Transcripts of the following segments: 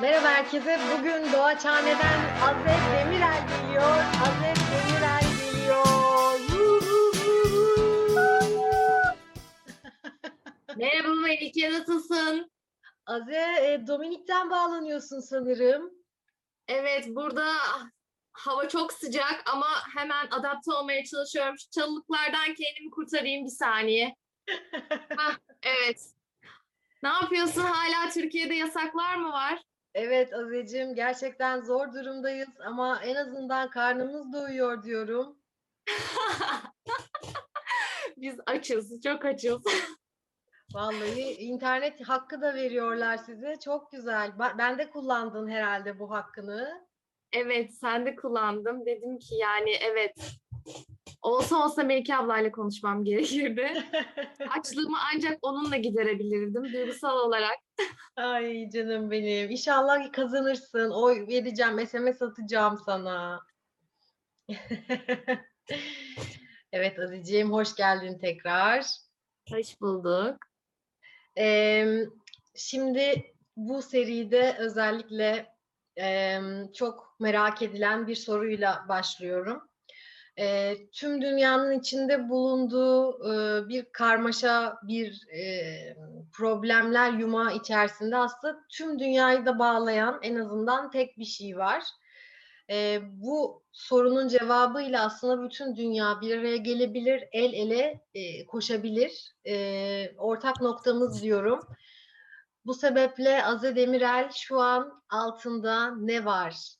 Merhaba herkese. Bugün Doğaçhane'den Azet Demirel geliyor. Azet Demirel geliyor. Merhaba Melike nasılsın? Aze, Dominik'ten bağlanıyorsun sanırım. Evet burada hava çok sıcak ama hemen adapte olmaya çalışıyorum. Şu çalılıklardan kendimi kurtarayım bir saniye. Hah, evet. Ne yapıyorsun? Hala Türkiye'de yasaklar mı var? Evet Azecim, gerçekten zor durumdayız ama en azından karnımız doyuyor diyorum. Biz açız, çok açız. Vallahi internet hakkı da veriyorlar size. Çok güzel. Ben de kullandın herhalde bu hakkını. Evet, sen de kullandım. Dedim ki yani evet. Olsa olsa Melike ablayla konuşmam gerekirdi. Açlığımı ancak onunla giderebilirdim duygusal olarak. Ay canım benim. İnşallah kazanırsın. Oy vereceğim, SMS atacağım sana. Evet Azizciğim, hoş geldin tekrar. Hoş bulduk. Eee, şimdi bu seride özellikle eee, çok merak edilen bir soruyla başlıyorum. Eee, tüm dünyanın içinde bulunduğu eee, bir karmaşa, bir eee, problemler yumağı içerisinde aslında tüm dünyayı da bağlayan en azından tek bir şey var. Eee, bu sorunun cevabıyla aslında bütün dünya bir araya gelebilir, el ele eee, koşabilir. Eee, ortak noktamız diyorum. Bu sebeple Aze Demirel şu an altında ne var?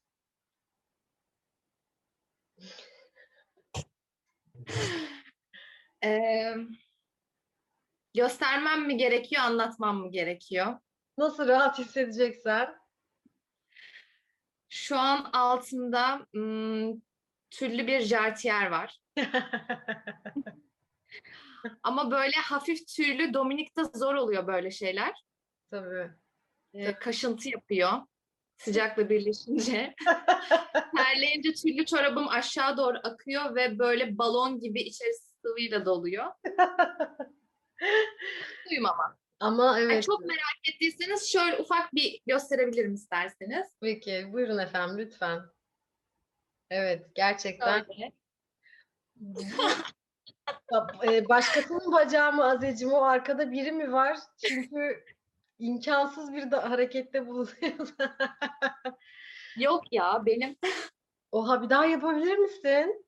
Ee, göstermem mi gerekiyor, anlatmam mı gerekiyor? Nasıl rahat hissedeceksen? Şu an altında ım, tüllü bir jartiyer var. Ama böyle hafif tüylü Dominik'te zor oluyor böyle şeyler. Tabii. Ee, kaşıntı yapıyor sıcakla birleşince. Terleyince tüllü çorabım aşağı doğru akıyor ve böyle balon gibi içerisi sıvıyla doluyor. Suyum ama. Ama Yani evet. çok merak ettiyseniz şöyle ufak bir gösterebilirim isterseniz. Peki, buyurun efendim lütfen. Evet, gerçekten. Şöyle. E, Başkasının bacağı mı Azecim? O arkada biri mi var? Çünkü imkansız bir de harekette bulunuyor. Yok ya benim Oha bir daha yapabilir misin?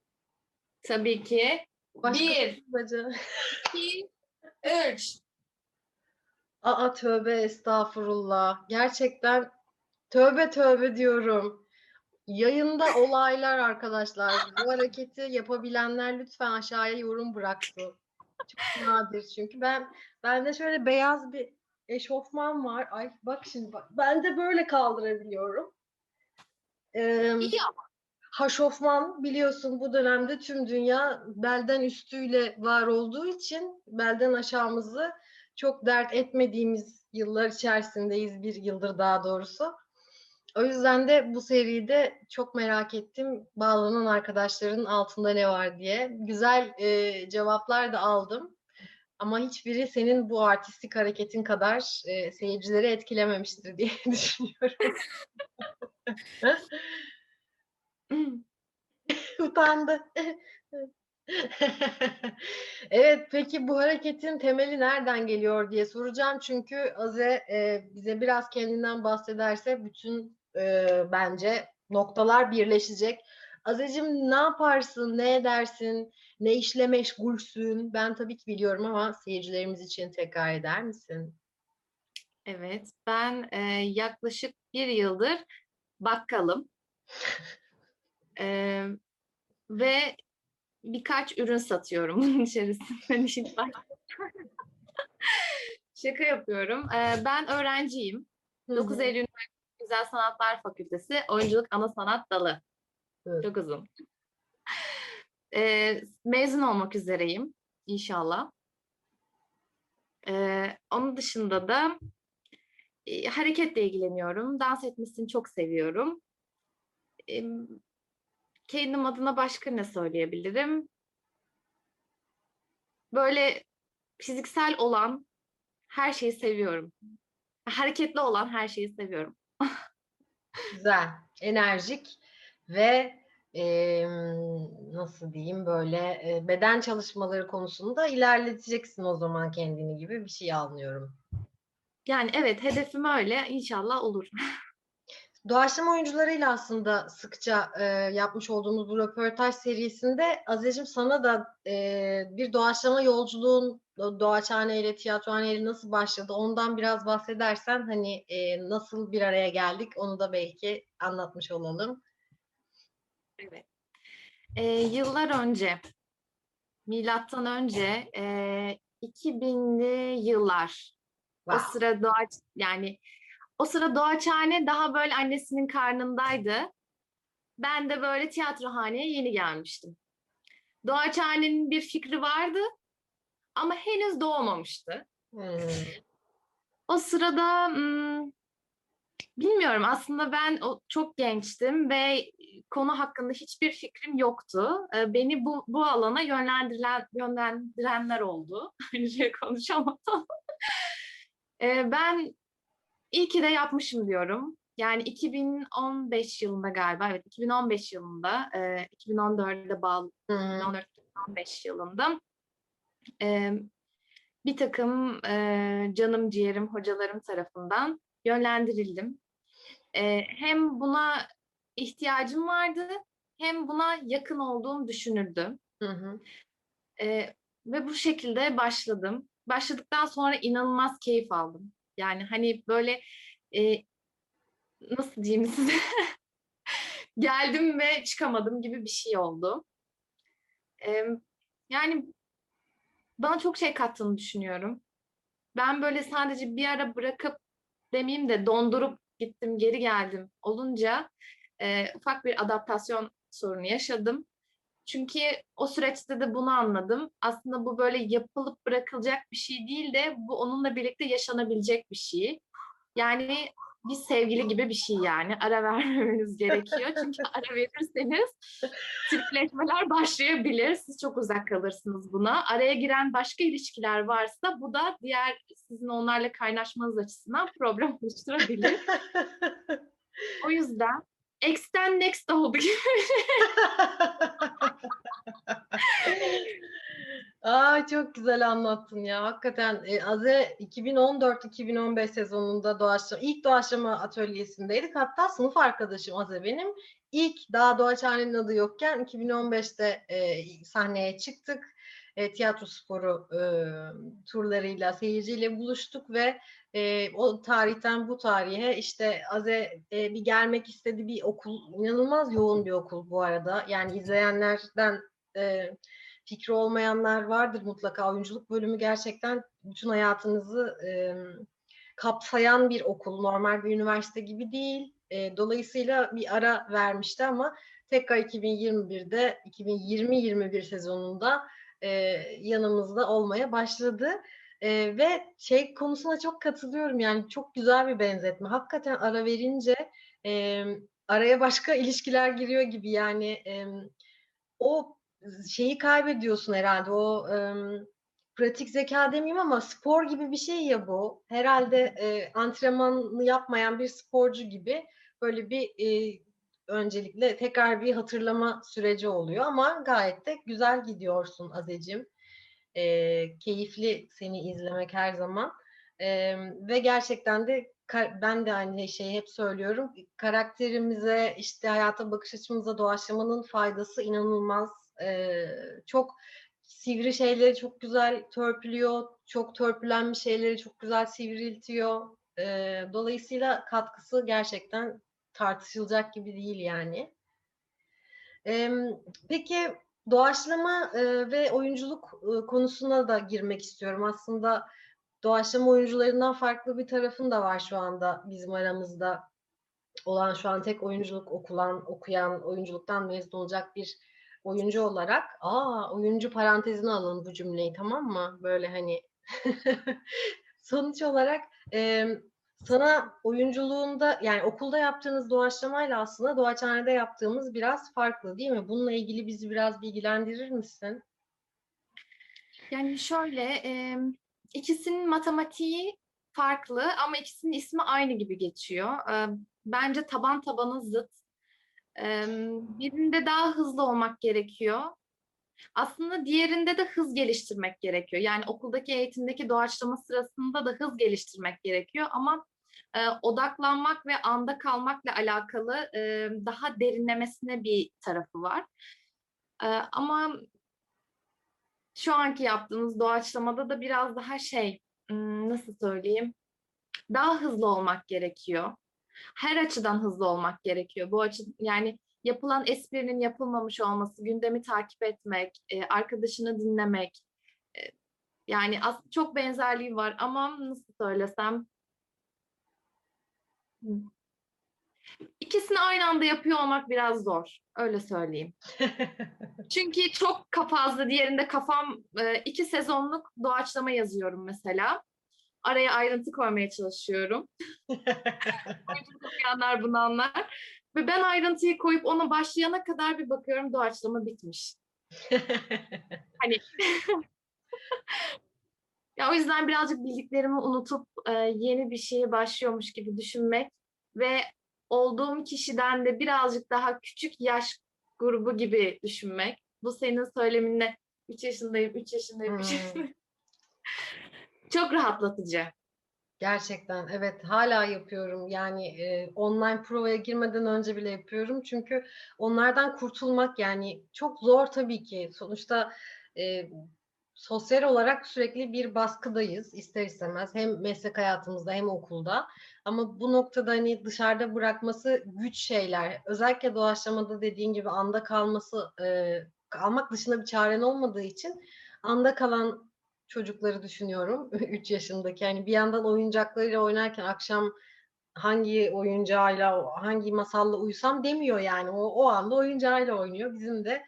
tabii ki. Başkasının Bir, iki, üç. Aa tövbe estağfurullah. Gerçekten tövbe tövbe diyorum. Yayında olaylar arkadaşlar. Bu hareketi yapabilenler lütfen aşağıya yorum bıraksın. Çok nadir çünkü ben bende şöyle beyaz bir eşofman var. Ay bak şimdi bak. Ben de böyle kaldırabiliyorum. Ee, İyi ama. Haşofman biliyorsun bu dönemde tüm dünya belden üstüyle var olduğu için belden aşağımızı çok dert etmediğimiz yıllar içerisindeyiz bir yıldır daha doğrusu. O yüzden de bu seride çok merak ettim bağlanan arkadaşların altında ne var diye. Güzel e, cevaplar da aldım. Ama hiçbiri senin bu artistik hareketin kadar e, seyircileri etkilememiştir diye düşünüyorum. Utandı. Evet, peki bu hareketin temeli nereden geliyor diye soracağım. Çünkü Aze e, bize biraz kendinden bahsederse bütün e, bence noktalar birleşecek. Azecim ne yaparsın, ne edersin, ne işle meşgulsün? Ben tabii ki biliyorum ama seyircilerimiz için tekrar eder misin? Evet, ben e, yaklaşık bir yıldır bakkalım. E, ve birkaç ürün satıyorum bunun içerisinde. Şimdi bak- Şaka yapıyorum. E, ben öğrenciyim. Hı 9 hı. Eylül Güzel Sanatlar Fakültesi Oyunculuk Ana Sanat Dalı. Evet. Çok uzun. E, mezun olmak üzereyim inşallah. E, onun dışında da e, hareketle ilgileniyorum. Dans etmesini çok seviyorum. E, kendim adına başka ne söyleyebilirim? Böyle fiziksel olan her şeyi seviyorum. Hareketli olan her şeyi seviyorum. Güzel, enerjik ve em, nasıl diyeyim böyle e, beden çalışmaları konusunda ilerleteceksin o zaman kendini gibi bir şey anlıyorum. Yani evet hedefim öyle. İnşallah olur. Doğaçlama oyuncularıyla aslında sıkça e, yapmış olduğumuz bu röportaj serisinde Aziz'cim sana da e, bir doğaçlama yolculuğun do- doğaçhane ile tiyatrohane ile nasıl başladı ondan biraz bahsedersen hani e, nasıl bir araya geldik onu da belki anlatmış olalım. Evet. Ee, yıllar önce, milattan önce e, 2000'li yıllar. O Wow. sıra doğaç yani o sıra Doğaçhane daha böyle annesinin karnındaydı. Ben de böyle tiyatrohaneye yeni gelmiştim. Doğaçhane'nin bir fikri vardı ama henüz doğmamıştı. Hmm. O sırada hmm, bilmiyorum aslında ben o, çok gençtim ve konu hakkında hiçbir fikrim yoktu. Ee, Beni bu, bu alana yönlendirilen, yönlendirenler oldu. Şey konuşamadım. Ee, Ben iyi ki de yapmışım diyorum. Yani 2015 yılında galiba, evet 2015 yılında, e, 2014'de bağlı, hı. 2014-2015 yılında e, bir takım e, canım ciğerim hocalarım tarafından yönlendirildim. E, hem buna ihtiyacım vardı hem buna yakın olduğum düşünüldü. Hı hı. E, ve bu şekilde başladım. Başladıktan sonra inanılmaz keyif aldım. Yani hani böyle e, nasıl diyeyim size geldim ve çıkamadım gibi bir şey oldu. E, yani bana çok şey kattığını düşünüyorum. Ben böyle sadece bir ara bırakıp demeyeyim de dondurup gittim geri geldim olunca e, ufak bir adaptasyon sorunu yaşadım. Çünkü o süreçte de bunu anladım. Aslında bu böyle yapılıp bırakılacak bir şey değil de bu onunla birlikte yaşanabilecek bir şey. Yani bir sevgili gibi bir şey yani. Ara vermemeniz gerekiyor. Çünkü ara verirseniz tripleşmeler başlayabilir. Siz çok uzak kalırsınız buna. Araya giren başka ilişkiler varsa bu da diğer sizin onlarla kaynaşmanız açısından problem oluşturabilir. O yüzden X'ten next oldu gibi. Aa çok güzel anlattın ya. Hakikaten e, Aze 2014-2015 sezonunda doğaçlama, ilk doğaçlama atölyesindeydik. Hatta sınıf arkadaşım Aze benim. İlk daha Doğaçhane'nin adı yokken 2015'te e, sahneye çıktık. E, tiyatro sporu e, turlarıyla seyirciyle buluştuk ve e, o tarihten bu tarihe işte Aze e, bir gelmek istedi bir okul. inanılmaz yoğun bir okul bu arada. Yani izleyenlerden e, fikri olmayanlar vardır mutlaka. Oyunculuk bölümü gerçekten bütün hayatınızı e, kapsayan bir okul. Normal bir üniversite gibi değil. E, dolayısıyla bir ara vermişti ama tekrar 2021'de 2020-21 sezonunda e, yanımızda olmaya başladı. E, ve şey konusuna çok katılıyorum yani çok güzel bir benzetme. Hakikaten ara verince e, araya başka ilişkiler giriyor gibi yani e, o şeyi kaybediyorsun herhalde o e, pratik zeka demeyeyim ama spor gibi bir şey ya bu. Herhalde e, antrenmanını yapmayan bir sporcu gibi böyle bir e, öncelikle tekrar bir hatırlama süreci oluyor ama gayet de güzel gidiyorsun Azecim. E, keyifli seni izlemek her zaman. E, ve gerçekten de ben de aynı şeyi hep söylüyorum. Karakterimize, işte hayata bakış açımıza doğaçlamanın faydası inanılmaz. Ee, çok sivri şeyleri çok güzel törpülüyor. Çok törpülenmiş şeyleri çok güzel sivriltiyor. Ee, dolayısıyla katkısı gerçekten tartışılacak gibi değil yani. Ee, peki doğaçlama e, ve oyunculuk e, konusuna da girmek istiyorum. Aslında doğaçlama oyuncularından farklı bir tarafın da var şu anda bizim aramızda olan şu an tek oyunculuk okulan, okuyan, oyunculuktan mezun olacak bir oyuncu olarak. Aa, oyuncu parantezine alın bu cümleyi tamam mı? Böyle hani sonuç olarak e, sana oyunculuğunda yani okulda yaptığınız doğaçlamayla aslında doğaçhanede yaptığımız biraz farklı değil mi? Bununla ilgili bizi biraz bilgilendirir misin? Yani şöyle e, ikisinin matematiği farklı ama ikisinin ismi aynı gibi geçiyor. E, bence taban tabana zıt. Birinde daha hızlı olmak gerekiyor. Aslında diğerinde de hız geliştirmek gerekiyor. Yani okuldaki eğitimdeki doğaçlama sırasında da hız geliştirmek gerekiyor ama e, odaklanmak ve anda kalmakla alakalı e, daha derinlemesine bir tarafı var. E, ama şu anki yaptığımız doğaçlamada da biraz daha şey, nasıl söyleyeyim, daha hızlı olmak gerekiyor. Her açıdan hızlı olmak gerekiyor. Bu açı yani yapılan esprinin yapılmamış olması, gündemi takip etmek, e, arkadaşını dinlemek. e, yani aslında çok benzerliği var ama nasıl söylesem. İkisini aynı anda yapıyor olmak biraz zor. Öyle söyleyeyim. Çünkü çok kafazlı. Diğerinde kafam e, iki sezonluk doğaçlama yazıyorum mesela. Araya ayrıntı koymaya çalışıyorum. Okuyanlar bunu anlar. Ve ben ayrıntıyı koyup ona başlayana kadar bir bakıyorum doğaçlama bitmiş. Hani ya o yüzden birazcık bildiklerimi unutup e, yeni bir şeye başlıyormuş gibi düşünmek ve olduğum kişiden de birazcık daha küçük yaş grubu gibi düşünmek. Bu senin söyleminle 3 yaşındayım, 3 yaşındayım, 3 Hmm. yaşındayım. Çok rahatlatıcı. Gerçekten evet hala yapıyorum. Yani e, online provaya girmeden önce bile yapıyorum. Çünkü onlardan kurtulmak yani çok zor tabii ki. Sonuçta e, sosyal olarak sürekli bir baskıdayız ister istemez. Hem meslek hayatımızda hem okulda. Ama bu noktada hani dışarıda bırakması güç şeyler. Özellikle doğaçlamada dediğin gibi anda kalması e, kalmak dışında bir çaren olmadığı için anda kalan çocukları düşünüyorum. 3 yaşındaki. Yani bir yandan oyuncaklarıyla oynarken akşam hangi oyuncağıyla, hangi masalla uyusam demiyor yani. O, o anda oyuncağıyla oynuyor. Bizim de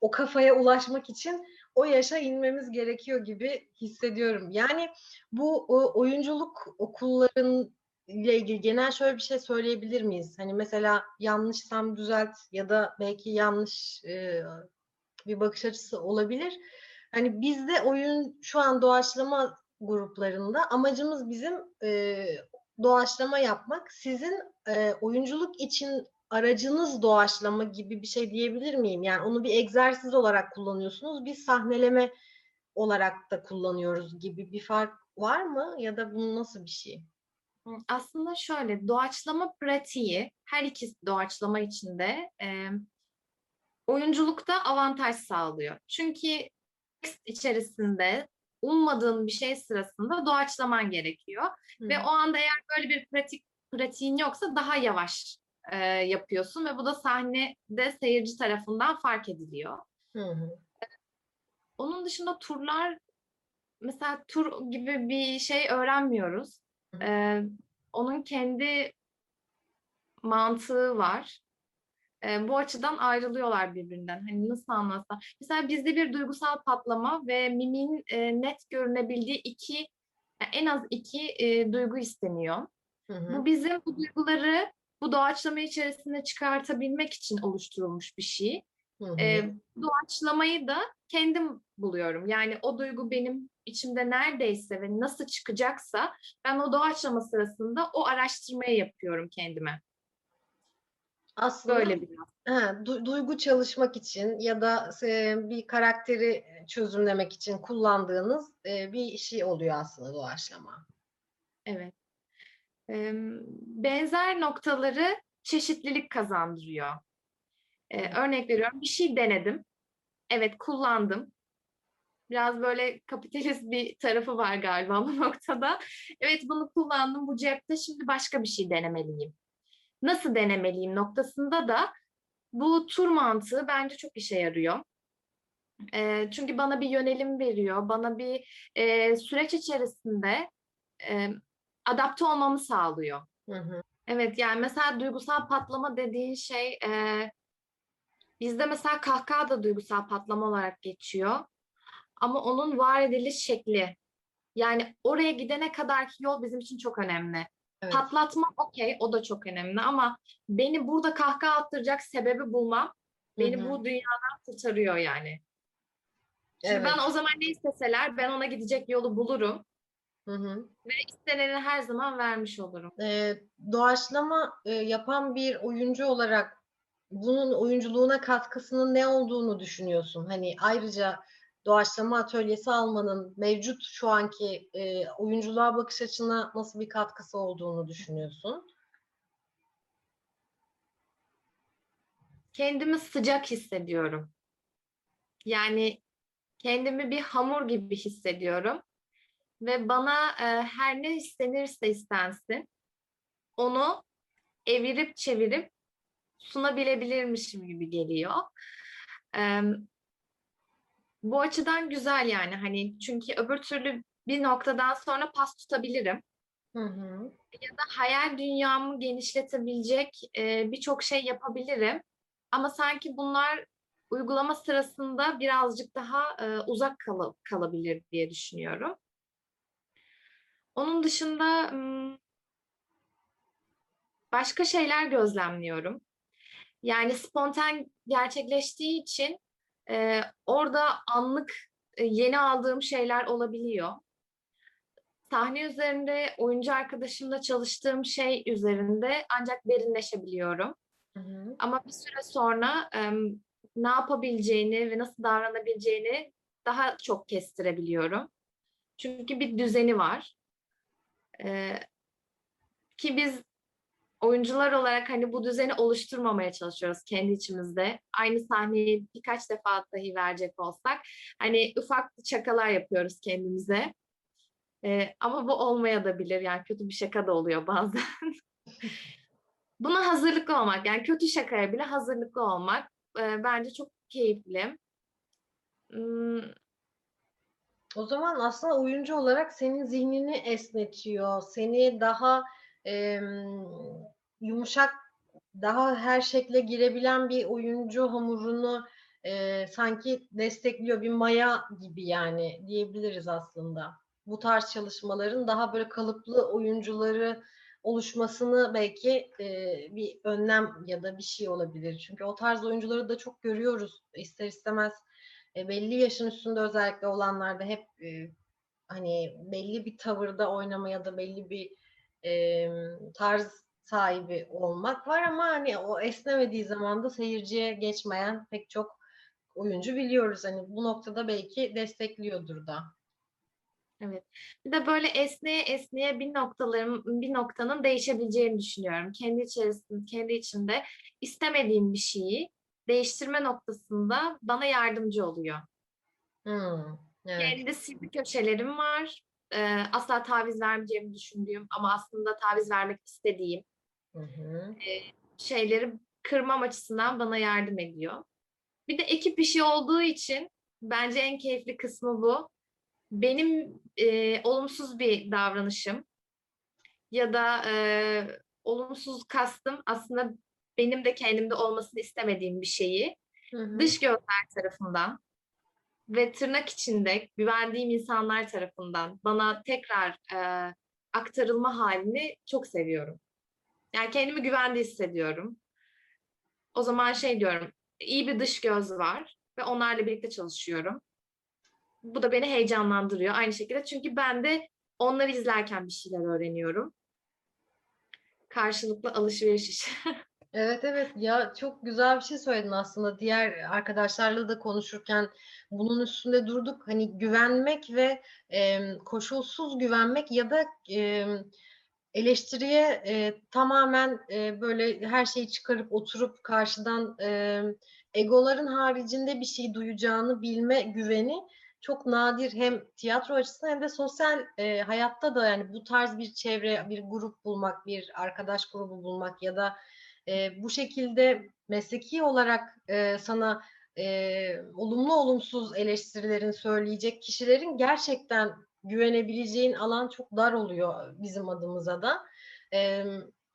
o kafaya ulaşmak için o yaşa inmemiz gerekiyor gibi hissediyorum. Yani bu oyunculuk okulların ile ilgili genel şöyle bir şey söyleyebilir miyiz? Hani mesela yanlışsam düzelt ya da belki yanlış e, bir bakış açısı olabilir. Hani bizde oyun şu an doğaçlama gruplarında amacımız bizim e, doğaçlama yapmak. Sizin e, oyunculuk için aracınız doğaçlama gibi bir şey diyebilir miyim? Yani onu bir egzersiz olarak kullanıyorsunuz. Biz sahneleme olarak da kullanıyoruz gibi bir fark var mı? Ya da bu nasıl bir şey? Aslında şöyle doğaçlama pratiği her iki doğaçlama içinde e, oyunculukta avantaj sağlıyor. Çünkü içerisinde ummadığın bir şey sırasında doğaçlaman gerekiyor. Ve o anda eğer böyle bir pratik pratiğin yoksa daha yavaş e, yapıyorsun ve bu da sahnede seyirci tarafından fark ediliyor. Hı hı. Onun dışında turlar mesela tur gibi bir şey öğrenmiyoruz. Hı hı. Ee, onun kendi mantığı var. Bu açıdan ayrılıyorlar birbirinden. Hani nasıl anlatsam. Mesela bizde bir duygusal patlama ve mimin e, net görünebildiği iki yani en az iki e, duygu isteniyor. Hı hı. Bu bizim bu duyguları bu doğaçlama içerisinde çıkartabilmek için oluşturulmuş bir şey. Hı hı. E, doğaçlamayı da kendim buluyorum. Yani o duygu benim içimde neredeyse ve nasıl çıkacaksa ben o doğaçlama sırasında o araştırmayı yapıyorum kendime. Aslında Böyle biraz. Ha, du- duygu çalışmak için ya da e, bir karakteri çözümlemek için kullandığınız e, bir şey oluyor aslında doğaçlama. Evet. Ee, benzer noktaları çeşitlilik kazandırıyor. Ee, örnek veriyorum bir şey denedim. Evet kullandım. Biraz böyle kapitalist bir tarafı var galiba bu noktada. Evet bunu kullandım bu cepte şimdi başka bir şey denemeliyim. Nasıl denemeliyim noktasında da bu tur mantığı bence çok işe yarıyor. Ee, çünkü bana bir yönelim veriyor. Bana bir e, süreç içerisinde e, adapte olmamı sağlıyor. Hı hı. Evet yani mesela duygusal patlama dediğin şey e, bizde mesela kahkaha da duygusal patlama olarak geçiyor. Ama onun var ediliş şekli yani oraya gidene kadarki yol bizim için çok önemli. Evet. Patlatma okey o da çok önemli ama beni burada kahkaha attıracak sebebi bulmam beni Hı hı. bu dünyadan kurtarıyor yani. Şimdi Evet. ben o zaman ne isteseler ben ona gidecek yolu bulurum. Hı hı. ve isteneni her zaman vermiş olurum. Eee, doğaçlama, eee, yapan bir oyuncu olarak bunun oyunculuğuna katkısının ne olduğunu düşünüyorsun? Hani, ayrıca doğaçlama atölyesi almanın mevcut şu anki, eee, oyunculuğa bakış açına nasıl bir katkısı olduğunu düşünüyorsun? Kendimi sıcak hissediyorum. Yani kendimi bir hamur gibi hissediyorum ve bana e, her ne istenirse istensin onu evirip çevirip sunabilebilirmişim gibi geliyor. Eee, bu açıdan güzel yani hani çünkü öbür türlü bir noktadan sonra pas tutabilirim. Hı hı. da hayal dünyamı genişletebilecek e, birçok şey yapabilirim. Ama sanki bunlar uygulama sırasında birazcık daha e, uzak kal- kalabilir diye düşünüyorum. Onun dışında başka şeyler gözlemliyorum. Yani spontan gerçekleştiği için e, orada anlık e, yeni aldığım şeyler olabiliyor sahne üzerinde oyuncu arkadaşımla çalıştığım şey üzerinde ancak derinleşebiliyorum. Hı hı. Ama bir süre sonra em, ne yapabileceğini ve nasıl davranabileceğini daha çok kestirebiliyorum. Çünkü bir düzeni var. Ee, ki biz oyuncular olarak hani bu düzeni oluşturmamaya çalışıyoruz kendi içimizde. Aynı sahneyi birkaç defa dahi verecek olsak hani ufak şakalar yapıyoruz kendimize. Ee, ama bu olmayabilir. Yani kötü bir şaka da oluyor bazen. Buna hazırlıklı olmak, yani kötü şakaya bile hazırlıklı olmak e, bence çok keyifli. Hmm, O zaman aslında oyuncu olarak senin zihnini esnetiyor, seni daha em, yumuşak, daha her şekle girebilen bir oyuncu hamurunu e, sanki destekliyor bir maya gibi yani diyebiliriz aslında. Bu tarz çalışmaların daha böyle kalıplı oyuncuları oluşmasını belki e, bir önlem ya da bir şey olabilir. Çünkü o tarz oyuncuları da çok görüyoruz ister istemez e, belli yaşın üstünde özellikle olanlarda hep e, hani belli bir tavırda oynama ya da belli bir e, tarz sahibi olmak var ama hani o esnemediği zaman da seyirciye geçmeyen pek çok oyuncu biliyoruz. Hani bu noktada belki destekliyordur da. evet. Bir de böyle esneye esneye bir noktaların bir noktanın değişebileceğini düşünüyorum. Kendi içerisinde, kendi içinde istemediğim bir şeyi değiştirme noktasında bana yardımcı oluyor. Hmm, evet. Kendi sivri köşelerim var. Ee, asla taviz vermeyeceğimi düşündüğüm ama aslında taviz vermek istediğim Hı hı. şeyleri kırmam açısından bana yardım ediyor. Bir de ekip işi olduğu için bence en keyifli kısmı bu. Benim e, olumsuz bir davranışım ya da e, olumsuz kastım aslında benim de kendimde olmasını istemediğim bir şeyi Hı hı. dış gözler tarafından ve tırnak içinde güvendiğim insanlar tarafından bana tekrar e, aktarılma halini çok seviyorum. Yani kendimi güvende hissediyorum. O zaman şey diyorum, iyi bir dış göz var ve onlarla birlikte çalışıyorum. Bu da beni heyecanlandırıyor aynı şekilde. Çünkü ben de onları izlerken bir şeyler öğreniyorum. Karşılıklı alışveriş. Evet evet ya çok güzel bir şey söyledin aslında. Diğer arkadaşlarla da konuşurken bunun üstünde durduk. Hani güvenmek ve e, koşulsuz güvenmek ya da e, eleştiriye e, tamamen e, böyle her şeyi çıkarıp oturup karşıdan e, egoların haricinde bir şey duyacağını bilme güveni çok nadir hem tiyatro açısından hem de sosyal e, hayatta da yani bu tarz bir çevre, bir grup bulmak, bir arkadaş grubu bulmak ya da e, bu şekilde mesleki olarak e, sana e, olumlu olumsuz eleştirilerin söyleyecek kişilerin gerçekten güvenebileceğin alan çok dar oluyor bizim adımıza da. E,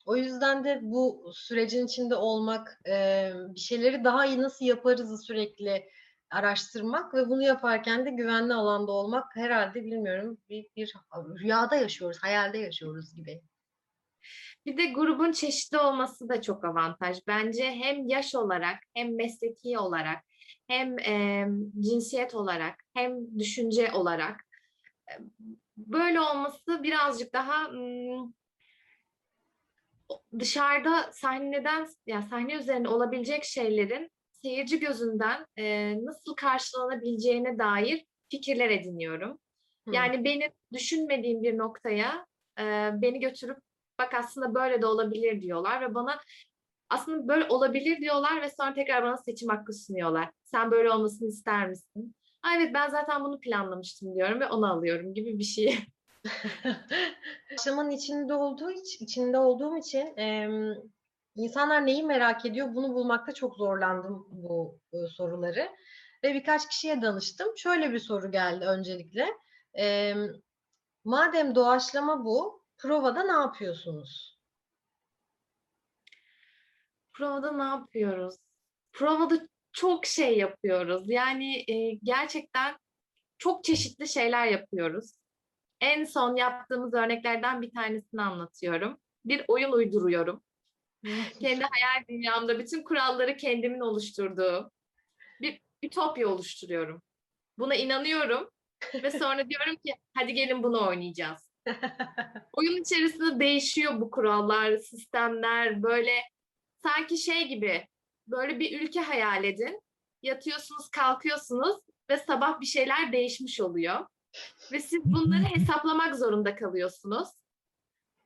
o yüzden de bu sürecin içinde olmak, e, bir şeyleri daha iyi nasıl yaparızı sürekli araştırmak ve bunu yaparken de güvenli alanda olmak herhalde bilmiyorum bir, bir rüyada yaşıyoruz, hayalde yaşıyoruz gibi. Bir de grubun çeşitli olması da çok avantaj. Bence hem yaş olarak hem mesleki olarak hem e, cinsiyet olarak hem düşünce olarak böyle olması birazcık daha dışarıda sahneden ya sahne üzerinde olabilecek şeylerin seyirci gözünden e, nasıl karşılanabileceğine dair fikirler ediniyorum. Hı. Yani benim düşünmediğim bir noktaya e, beni götürüp bak aslında böyle de olabilir diyorlar ve bana aslında böyle olabilir diyorlar ve sonra tekrar bana seçim hakkı sunuyorlar. Sen böyle olmasını ister misin? "Aa, evet ben zaten bunu planlamıştım diyorum ve onu alıyorum gibi bir şey. Yaşamın içinde olduğu iç- içinde olduğum için em, insanlar neyi merak ediyor bunu bulmakta çok zorlandım bu e, soruları ve birkaç kişiye danıştım. Şöyle bir soru geldi öncelikle. Em, madem doğaçlama bu, provada ne yapıyorsunuz? Provada ne yapıyoruz? Provada çok şey yapıyoruz. Yani e, gerçekten çok çeşitli şeyler yapıyoruz. En son yaptığımız örneklerden bir tanesini anlatıyorum. Bir oyun uyduruyorum. Kendi hayal dünyamda bütün kuralları kendimin oluşturduğu bir ütopya oluşturuyorum. Buna inanıyorum ve sonra diyorum ki hadi gelin bunu oynayacağız. Oyun içerisinde değişiyor bu kurallar, sistemler böyle sanki şey gibi böyle bir ülke hayal edin. Yatıyorsunuz, kalkıyorsunuz ve sabah bir şeyler değişmiş oluyor. Ve siz bunları hesaplamak zorunda kalıyorsunuz.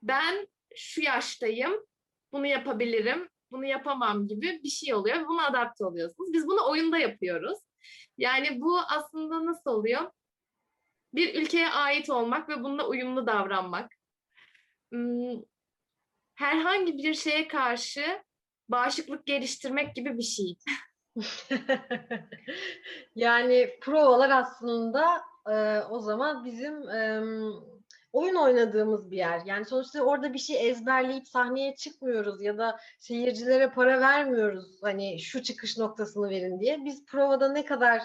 Ben şu yaştayım, bunu yapabilirim, bunu yapamam gibi bir şey oluyor ve buna adapte oluyorsunuz. Biz bunu oyunda yapıyoruz. Yani bu aslında nasıl oluyor? Bir ülkeye ait olmak ve bununla uyumlu davranmak. Hmm, Herhangi bir şeye karşı bağışıklık geliştirmek gibi bir şey. Yani provalar aslında e, o zaman bizim em, oyun oynadığımız bir yer. Yani sonuçta orada bir şey ezberleyip sahneye çıkmıyoruz ya da seyircilere para vermiyoruz. Hani şu çıkış noktasını verin diye. Biz provada ne kadar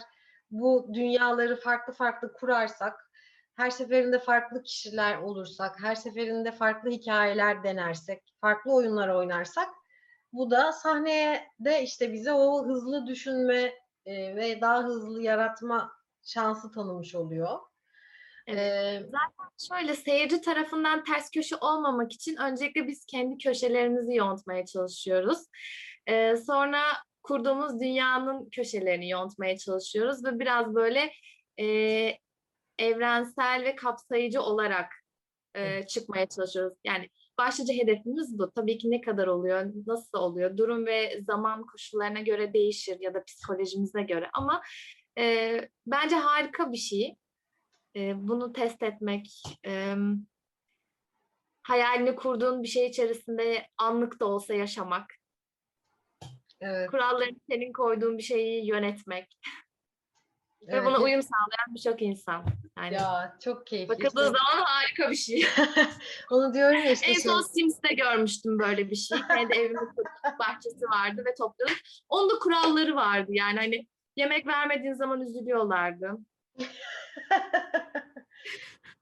bu dünyaları farklı farklı kurarsak, her seferinde farklı kişiler olursak, her seferinde farklı hikayeler denersek, farklı oyunlar oynarsak bu da sahneye de işte bize o hızlı düşünme e, ve daha hızlı yaratma şansı tanımış oluyor. Evet. Ee, Şöyle seyirci tarafından ters köşe olmamak için öncelikle biz kendi köşelerimizi yontmaya çalışıyoruz. Ee, sonra kurduğumuz dünyanın köşelerini yontmaya çalışıyoruz ve biraz böyle e, evrensel ve kapsayıcı olarak e, çıkmaya çalışıyoruz. Yani başlıca hedefimiz bu. Tabii ki ne kadar oluyor, nasıl oluyor, durum ve zaman koşullarına göre değişir ya da psikolojimize göre ama e, bence harika bir şey. E, bunu test etmek, e, hayalini kurduğun bir şey içerisinde anlık da olsa yaşamak, evet, kurallarını senin koyduğun bir şeyi yönetmek ve evet. buna uyum sağlayan birçok insan. Yani Ya çok keyifli. bakıldığı zaman harika bir şey. onu diyorum ya işte en şey. son Sims'te görmüştüm böyle bir şey. Kendi evimin bahçesi vardı ve topladım. Onun da kuralları vardı yani hani yemek vermediğin zaman üzülüyorlardı.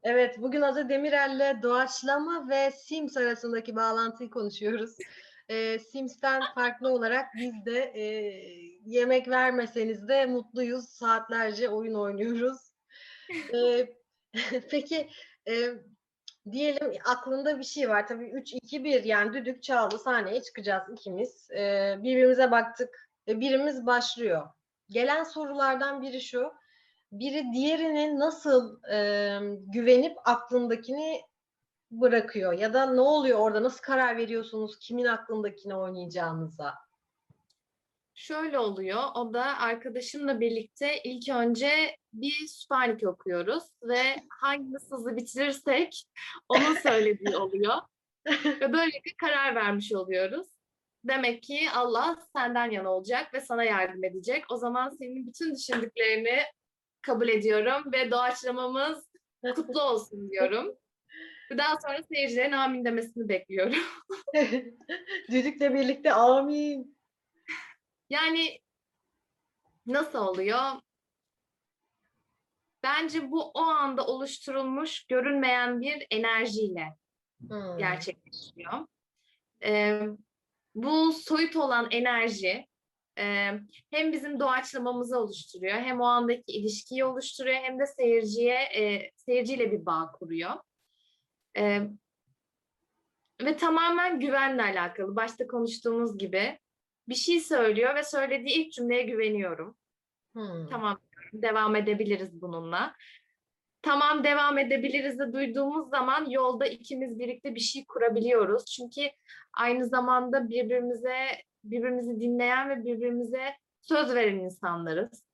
Evet, bugün Aza Demirel'le doğaçlama ve Sims arasındaki bağlantıyı konuşuyoruz. Ee, Sims'ten farklı olarak biz de e, yemek vermeseniz de mutluyuz. Saatlerce oyun oynuyoruz. Ee, peki e, diyelim aklında bir şey var. Tabii 3-2-1 yani düdük çaldı sahneye çıkacağız ikimiz. Ee, birbirimize baktık. ve Birimiz başlıyor. Gelen sorulardan biri şu. Biri diğerinin nasıl e, güvenip aklındakini bırakıyor ya da ne oluyor orada nasıl karar veriyorsunuz kimin aklındakini oynayacağınıza? Şöyle oluyor. O da arkadaşımla birlikte ilk önce bir Süperlik okuyoruz ve hangimiz hızlı bitirirsek onun söylediği oluyor. Ve böylelikle karar vermiş oluyoruz. Demek ki Allah senden yana olacak ve sana yardım edecek. O zaman senin bütün düşündüklerini kabul ediyorum ve doğaçlamamız kutlu olsun diyorum. Daha sonra seyircilerin amin demesini bekliyorum. Düdükle birlikte amin. Yani nasıl oluyor? Bence bu o anda oluşturulmuş görünmeyen bir enerjiyle Hmm. gerçekleşiyor. Ee, bu soyut olan enerji e, hem bizim doğaçlamamızı oluşturuyor, hem o andaki ilişkiyi oluşturuyor, hem de seyirciye e, seyirciyle bir bağ kuruyor. E, ve tamamen güvenle alakalı. Başta konuştuğumuz gibi bir şey söylüyor ve söylediği ilk cümleye güveniyorum. Hmm. Tamam, devam edebiliriz bununla. Tamam devam edebiliriz de duyduğumuz zaman yolda ikimiz birlikte bir şey kurabiliyoruz. Çünkü aynı zamanda birbirimize birbirimizi dinleyen ve birbirimize söz veren insanlarız.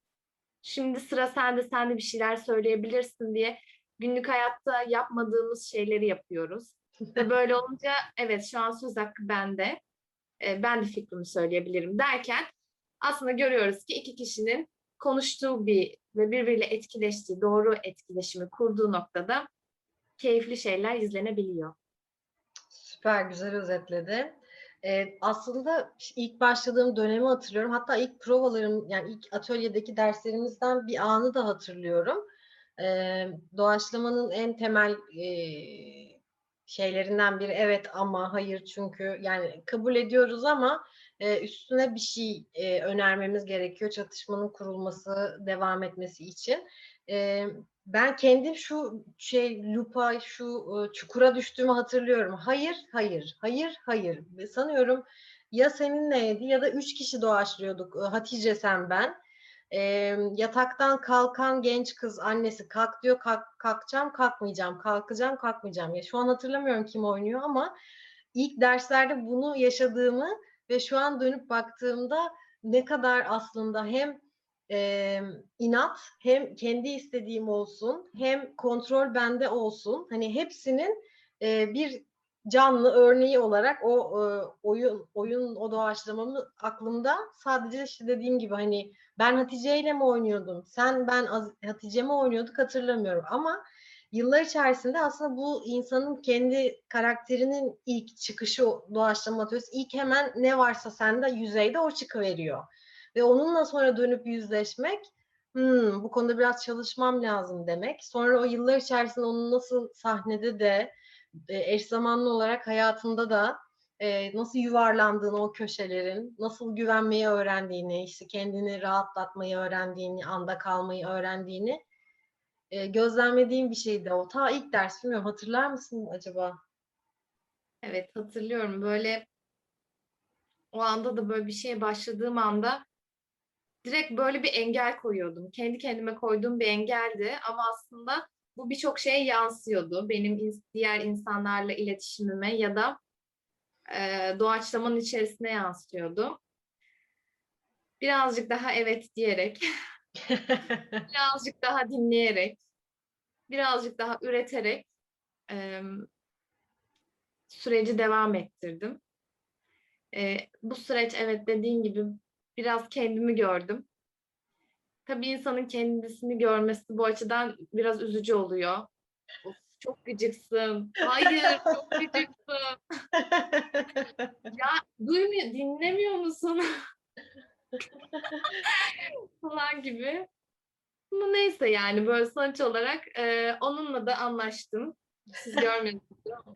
Şimdi sıra sende, sen de bir şeyler söyleyebilirsin diye günlük hayatta yapmadığımız şeyleri yapıyoruz. Ve böyle olunca evet şu an söz hakkı bende. E, ben de fikrimi söyleyebilirim derken aslında görüyoruz ki iki kişinin konuştuğu bir ve birbiriyle etkileştiği, doğru etkileşimi kurduğu noktada keyifli şeyler izlenebiliyor. Süper güzel özetledi. Ee, aslında ilk başladığım dönemi hatırlıyorum. Hatta ilk provalarım yani ilk atölyedeki derslerimizden bir anı da hatırlıyorum. Ee, doğaçlamanın en temel e, şeylerinden biri evet ama hayır çünkü yani kabul ediyoruz ama e, üstüne bir şey e, önermemiz gerekiyor çatışmanın kurulması, devam etmesi için. E, ben kendim şu şey lupa, şu e, çukura düştüğümü hatırlıyorum. Hayır, hayır, hayır, hayır. Sanıyorum ya seninleydi ya da üç kişi doğaçlıyorduk. E, Hatice sen ben. E, yataktan kalkan genç kız annesi kalk diyor kalk, kalkacağım kalkmayacağım kalkacağım kalkmayacağım. Ya şu an hatırlamıyorum kim oynuyor ama ilk derslerde bunu yaşadığımı ve şu an dönüp baktığımda ne kadar aslında hem e, inat hem kendi istediğim olsun hem kontrol bende olsun hani hepsinin e, bir canlı örneği olarak o e, oyun oyun o doğaçlamamı aklımda sadece işte dediğim gibi hani ben Hatice ile mi oynuyordum sen ben Hatice mi oynuyorduk hatırlamıyorum ama yıllar içerisinde aslında bu insanın kendi karakterinin ilk çıkışı doğaçlama atölyesi ilk hemen ne varsa sende yüzeyde o çıkıveriyor. Ve onunla sonra dönüp yüzleşmek hmm, bu konuda biraz çalışmam lazım demek. Sonra o yıllar içerisinde onun nasıl sahnede de eş zamanlı olarak hayatında da e, nasıl yuvarlandığını o köşelerin, nasıl güvenmeyi öğrendiğini, işte kendini rahatlatmayı öğrendiğini, anda kalmayı öğrendiğini e, gözlemlediğim bir şeydi o. Ta ilk ders bilmiyorum hatırlar mısın acaba? Evet hatırlıyorum böyle o anda da böyle bir şeye başladığım anda direkt böyle bir engel koyuyordum. Kendi kendime koyduğum bir engeldi ama aslında bu birçok şeye yansıyordu. Benim diğer insanlarla iletişimime ya da e, doğaçlamanın içerisine yansıyordu. Birazcık daha evet diyerek, birazcık daha dinleyerek, birazcık daha üreterek e, süreci devam ettirdim. E, bu süreç evet dediğin gibi biraz kendimi gördüm. Tabii insanın kendisini görmesi bu açıdan biraz üzücü oluyor. Of, çok gıcıksın. Hayır, çok gıcıksın. ya duymuyor, dinlemiyor musun? falan gibi. Ama neyse yani böyle sonuç olarak e, onunla da anlaştım. Siz görmediniz ama.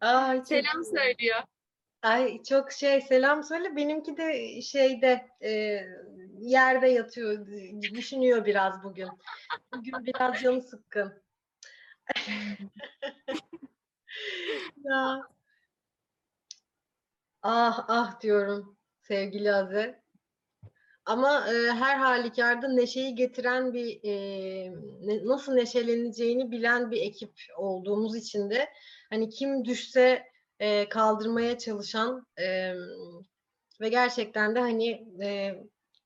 Ay, Selam söylüyor. Ay çok şey selam söyle. Benimki de şeyde e, yerde yatıyor. Düşünüyor biraz bugün. Bugün biraz canı sıkkın. ya. Ah ah diyorum sevgili Aze. Ama e, her halükarda neşeyi getiren bir e, ne, nasıl neşeleneceğini bilen bir ekip olduğumuz için de hani kim düşse e, kaldırmaya çalışan e, ve gerçekten de hani e,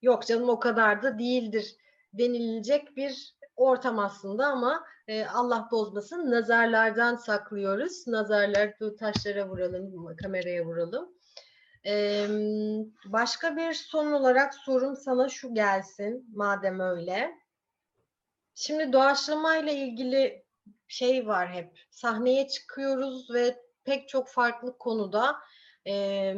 yok canım o kadar da değildir denilecek bir ortam aslında ama e, Allah bozmasın nazarlardan saklıyoruz. Nazarlar taşlara vuralım, kameraya vuralım. Ee, başka bir son olarak sorum sana şu gelsin madem öyle. Şimdi doğaçlama ile ilgili şey var hep. Sahneye çıkıyoruz ve pek çok farklı konuda e,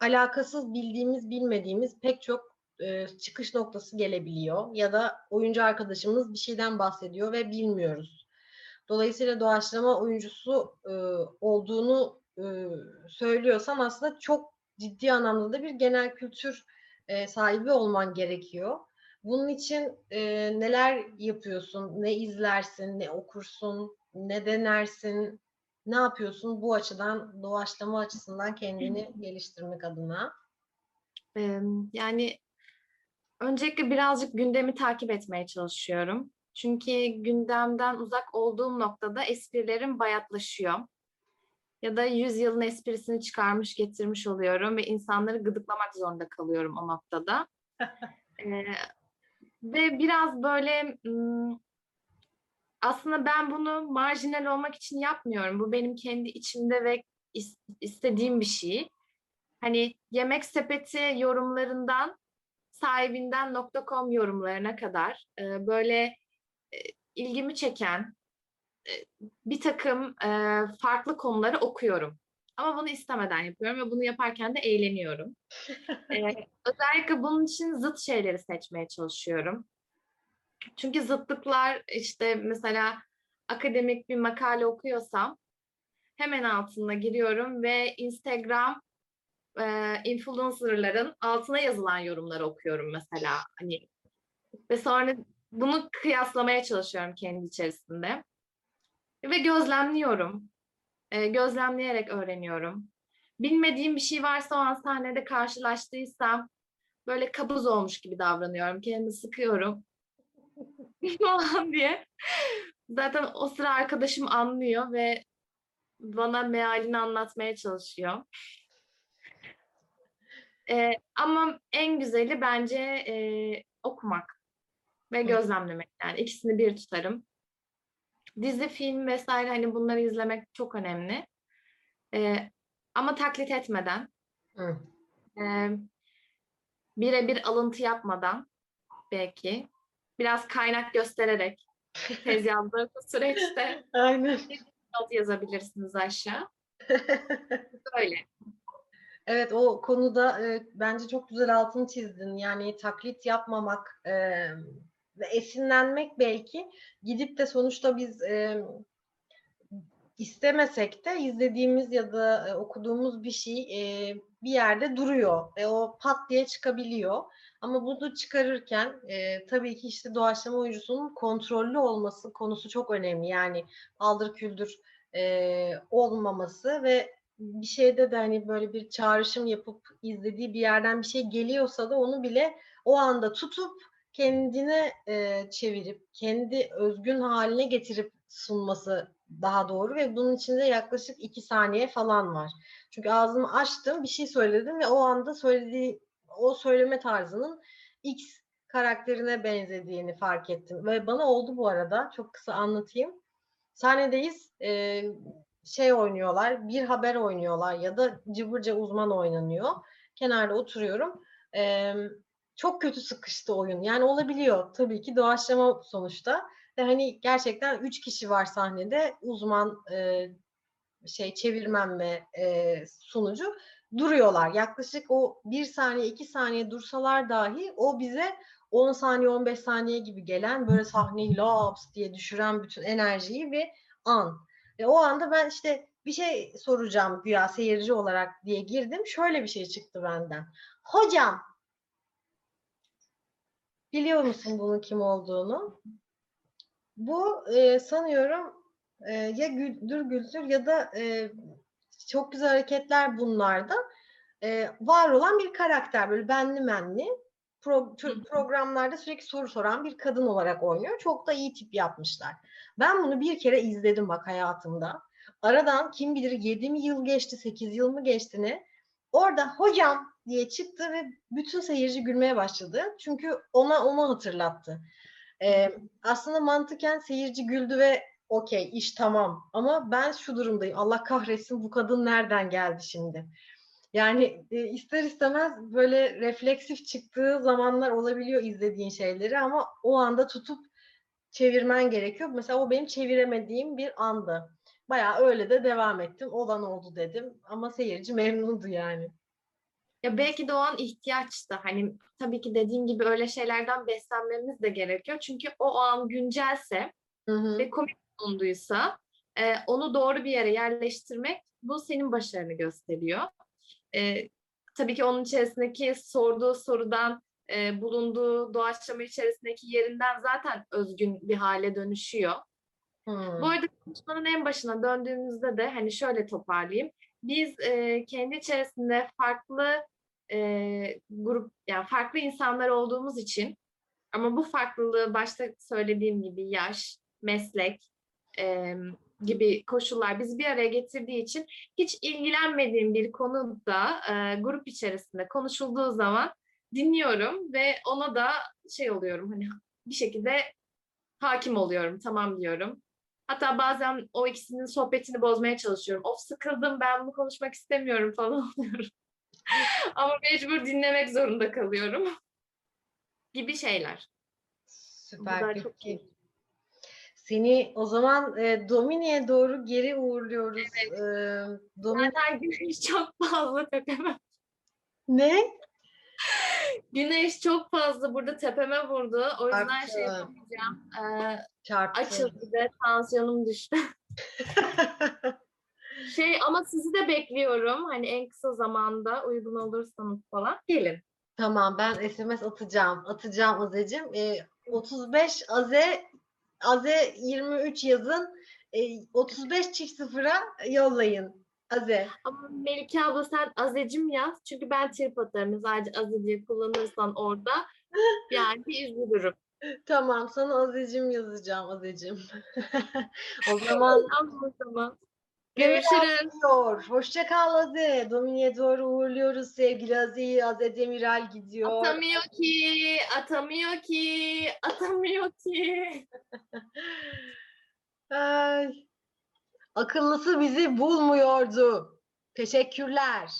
alakasız bildiğimiz bilmediğimiz pek çok e, çıkış noktası gelebiliyor. Ya da oyuncu arkadaşımız bir şeyden bahsediyor ve bilmiyoruz. Dolayısıyla doğaçlama oyuncusu e, olduğunu e, söylüyorsan aslında çok ciddi anlamda da bir genel kültür e, sahibi olman gerekiyor. Bunun için e, neler yapıyorsun, ne izlersin, ne okursun, ne denersin, ne yapıyorsun bu açıdan, doğaçlama açısından kendini geliştirmek adına? Yani öncelikle birazcık gündemi takip etmeye çalışıyorum. Çünkü gündemden uzak olduğum noktada esprilerim bayatlaşıyor. Ya da yüzyılın esprisini çıkarmış getirmiş oluyorum ve insanları gıdıklamak zorunda kalıyorum o noktada. Ee, ve biraz böyle aslında ben bunu marjinal olmak için yapmıyorum. Bu benim kendi içimde ve is- istediğim bir şey. Hani yemek sepeti yorumlarından sahibinden .com yorumlarına kadar e, böyle e, ilgimi çeken e, bir takım e, farklı konuları okuyorum. Ama bunu istemeden yapıyorum ve bunu yaparken de eğleniyorum. E, özellikle bunun için zıt şeyleri seçmeye çalışıyorum. Çünkü zıtlıklar işte mesela akademik bir makale okuyorsam hemen altına giriyorum ve Instagram e, influencerların altına yazılan yorumları okuyorum mesela. Hani ve sonra bunu kıyaslamaya çalışıyorum kendi içerisinde. Ve gözlemliyorum. E, gözlemleyerek öğreniyorum. Bilmediğim bir şey varsa o an sahnede karşılaştıysam böyle kabuz olmuş gibi davranıyorum. Kendimi sıkıyorum. falan diye. Zaten o sıra arkadaşım anlıyor ve bana mealini anlatmaya çalışıyor. Ee, ama en güzeli bence e, okumak ve gözlemlemek. Yani ikisini bir tutarım. Dizi, film vesaire hani bunları izlemek çok önemli. Ee, ama taklit etmeden, Hı. e, birebir alıntı yapmadan belki biraz kaynak göstererek tez yazdığım süreçte Aynen. not yazabilirsiniz aşağı. Böyle. Evet o konuda e, bence çok güzel altını çizdin. Yani taklit yapmamak e, ve esinlenmek belki gidip de sonuçta biz e, istemesek de izlediğimiz ya da e, okuduğumuz bir şey e, bir yerde duruyor ve o pat diye çıkabiliyor. Ama bunu çıkarırken e, tabii ki işte doğaçlama oyuncusunun kontrollü olması konusu çok önemli. Yani aldır küldür e, olmaması ve bir şeyde de hani böyle bir çağrışım yapıp izlediği bir yerden bir şey geliyorsa da onu bile o anda tutup kendine e, çevirip kendi özgün haline getirip sunması daha doğru ve bunun içinde yaklaşık iki saniye falan var. Çünkü ağzımı açtım, bir şey söyledim ve o anda söylediği o söyleme tarzının X karakterine benzediğini fark ettim. Ve bana oldu bu arada. Çok kısa anlatayım. Sahnedeyiz. e, şey oynuyorlar. Bir haber oynuyorlar ya da cıbırca uzman oynanıyor. Kenarda oturuyorum. E, çok kötü sıkıştı oyun. Yani olabiliyor. Tabii ki doğaçlama sonuçta. Ve hani gerçekten üç kişi var sahnede. Uzman, e, şey çevirmen ve e, sunucu duruyorlar. Yaklaşık o bir saniye, iki saniye dursalar dahi o bize 10 saniye, 15 saniye gibi gelen böyle sahneyi laps diye düşüren bütün enerjiyi bir an. Ve o anda ben işte bir şey soracağım güya seyirci olarak diye girdim. Şöyle bir şey çıktı benden. Hocam biliyor musun bunun kim olduğunu? Bu e, sanıyorum e, ya Güldür Güldür ya da e, çok güzel hareketler bunlarda. E, var olan bir karakter böyle benli menli pro, programlarda sürekli soru soran bir kadın olarak oynuyor. Çok da iyi tip yapmışlar. Ben bunu bir kere izledim bak hayatımda. Aradan kim bilir 7 mi yıl geçti, 8 yıl mı geçti ne? Orada hocam diye çıktı ve bütün seyirci gülmeye başladı. Çünkü ona onu hatırlattı. Ee, aslında mantıken seyirci güldü ve okey iş tamam. Ama ben şu durumdayım. Allah kahretsin bu kadın nereden geldi şimdi? Yani e, ister istemez böyle refleksif çıktığı zamanlar olabiliyor izlediğin şeyleri ama o anda tutup çevirmen gerekiyor. Mesela o benim çeviremediğim bir andı. Bayağı öyle de devam ettim. Olan oldu dedim. Ama seyirci memnundu yani. Ya belki de o an ihtiyaçtı. Hani tabii ki dediğim gibi öyle şeylerden beslenmemiz de gerekiyor. Çünkü o an güncelse Hı hı. ve komik bulunduysa e, onu doğru bir yere yerleştirmek bu senin başarını gösteriyor. E, tabii ki onun içerisindeki sorduğu sorudan e, bulunduğu doğaçlama içerisindeki yerinden zaten özgün bir hale dönüşüyor. Hmm. Bu arada konuşmanın en başına döndüğümüzde de hani şöyle toparlayayım. Biz e, kendi içerisinde farklı e, grup yani farklı insanlar olduğumuz için ama bu farklılığı başta söylediğim gibi yaş, meslek e, gibi koşullar bizi bir araya getirdiği için hiç ilgilenmediğim bir konuda e, grup içerisinde konuşulduğu zaman dinliyorum ve ona da şey oluyorum hani bir şekilde hakim oluyorum tamam diyorum. Hatta bazen o ikisinin sohbetini bozmaya çalışıyorum. Of sıkıldım ben bunu konuşmak istemiyorum falan oluyorum. Ama mecbur dinlemek zorunda kalıyorum. gibi şeyler. Süper peki. çok iyi. Seni o zaman e, Domine'ye doğru geri uğurluyoruz. E, Domine Zaten güneş çok fazla tepeme. ne? Güneş çok fazla burada tepeme vurdu. O yüzden şey Arttı. yapamayacağım. Ee, Çarptı. açıldı ve tansiyonum düştü. Şey ama sizi de bekliyorum. Hani en kısa zamanda uygun olursanız falan gelin. Tamam ben SMS atacağım. Atacağım Azecim. E, 35 Aze Aze 23 yazın. E, 35 çift sıfıra yollayın. Aze. Ama Melike abla sen Azecim yaz. Çünkü ben trip atarım. Sadece Aze diye kullanırsan orada. Yani üzülürüm. Tamam sana Azecim yazacağım Azecim. o zaman Tamam o zaman. Görüşürüz. Görüşürüz. gidiyor. Hoşça kal Aze. Domine'ye doğru uğurluyoruz sevgili Aze'yi. Aze Demiral gidiyor. Atamıyor ki, atamıyor ki, atamıyor ki. Ay. Akıllısı bizi bulmuyordu. Teşekkürler.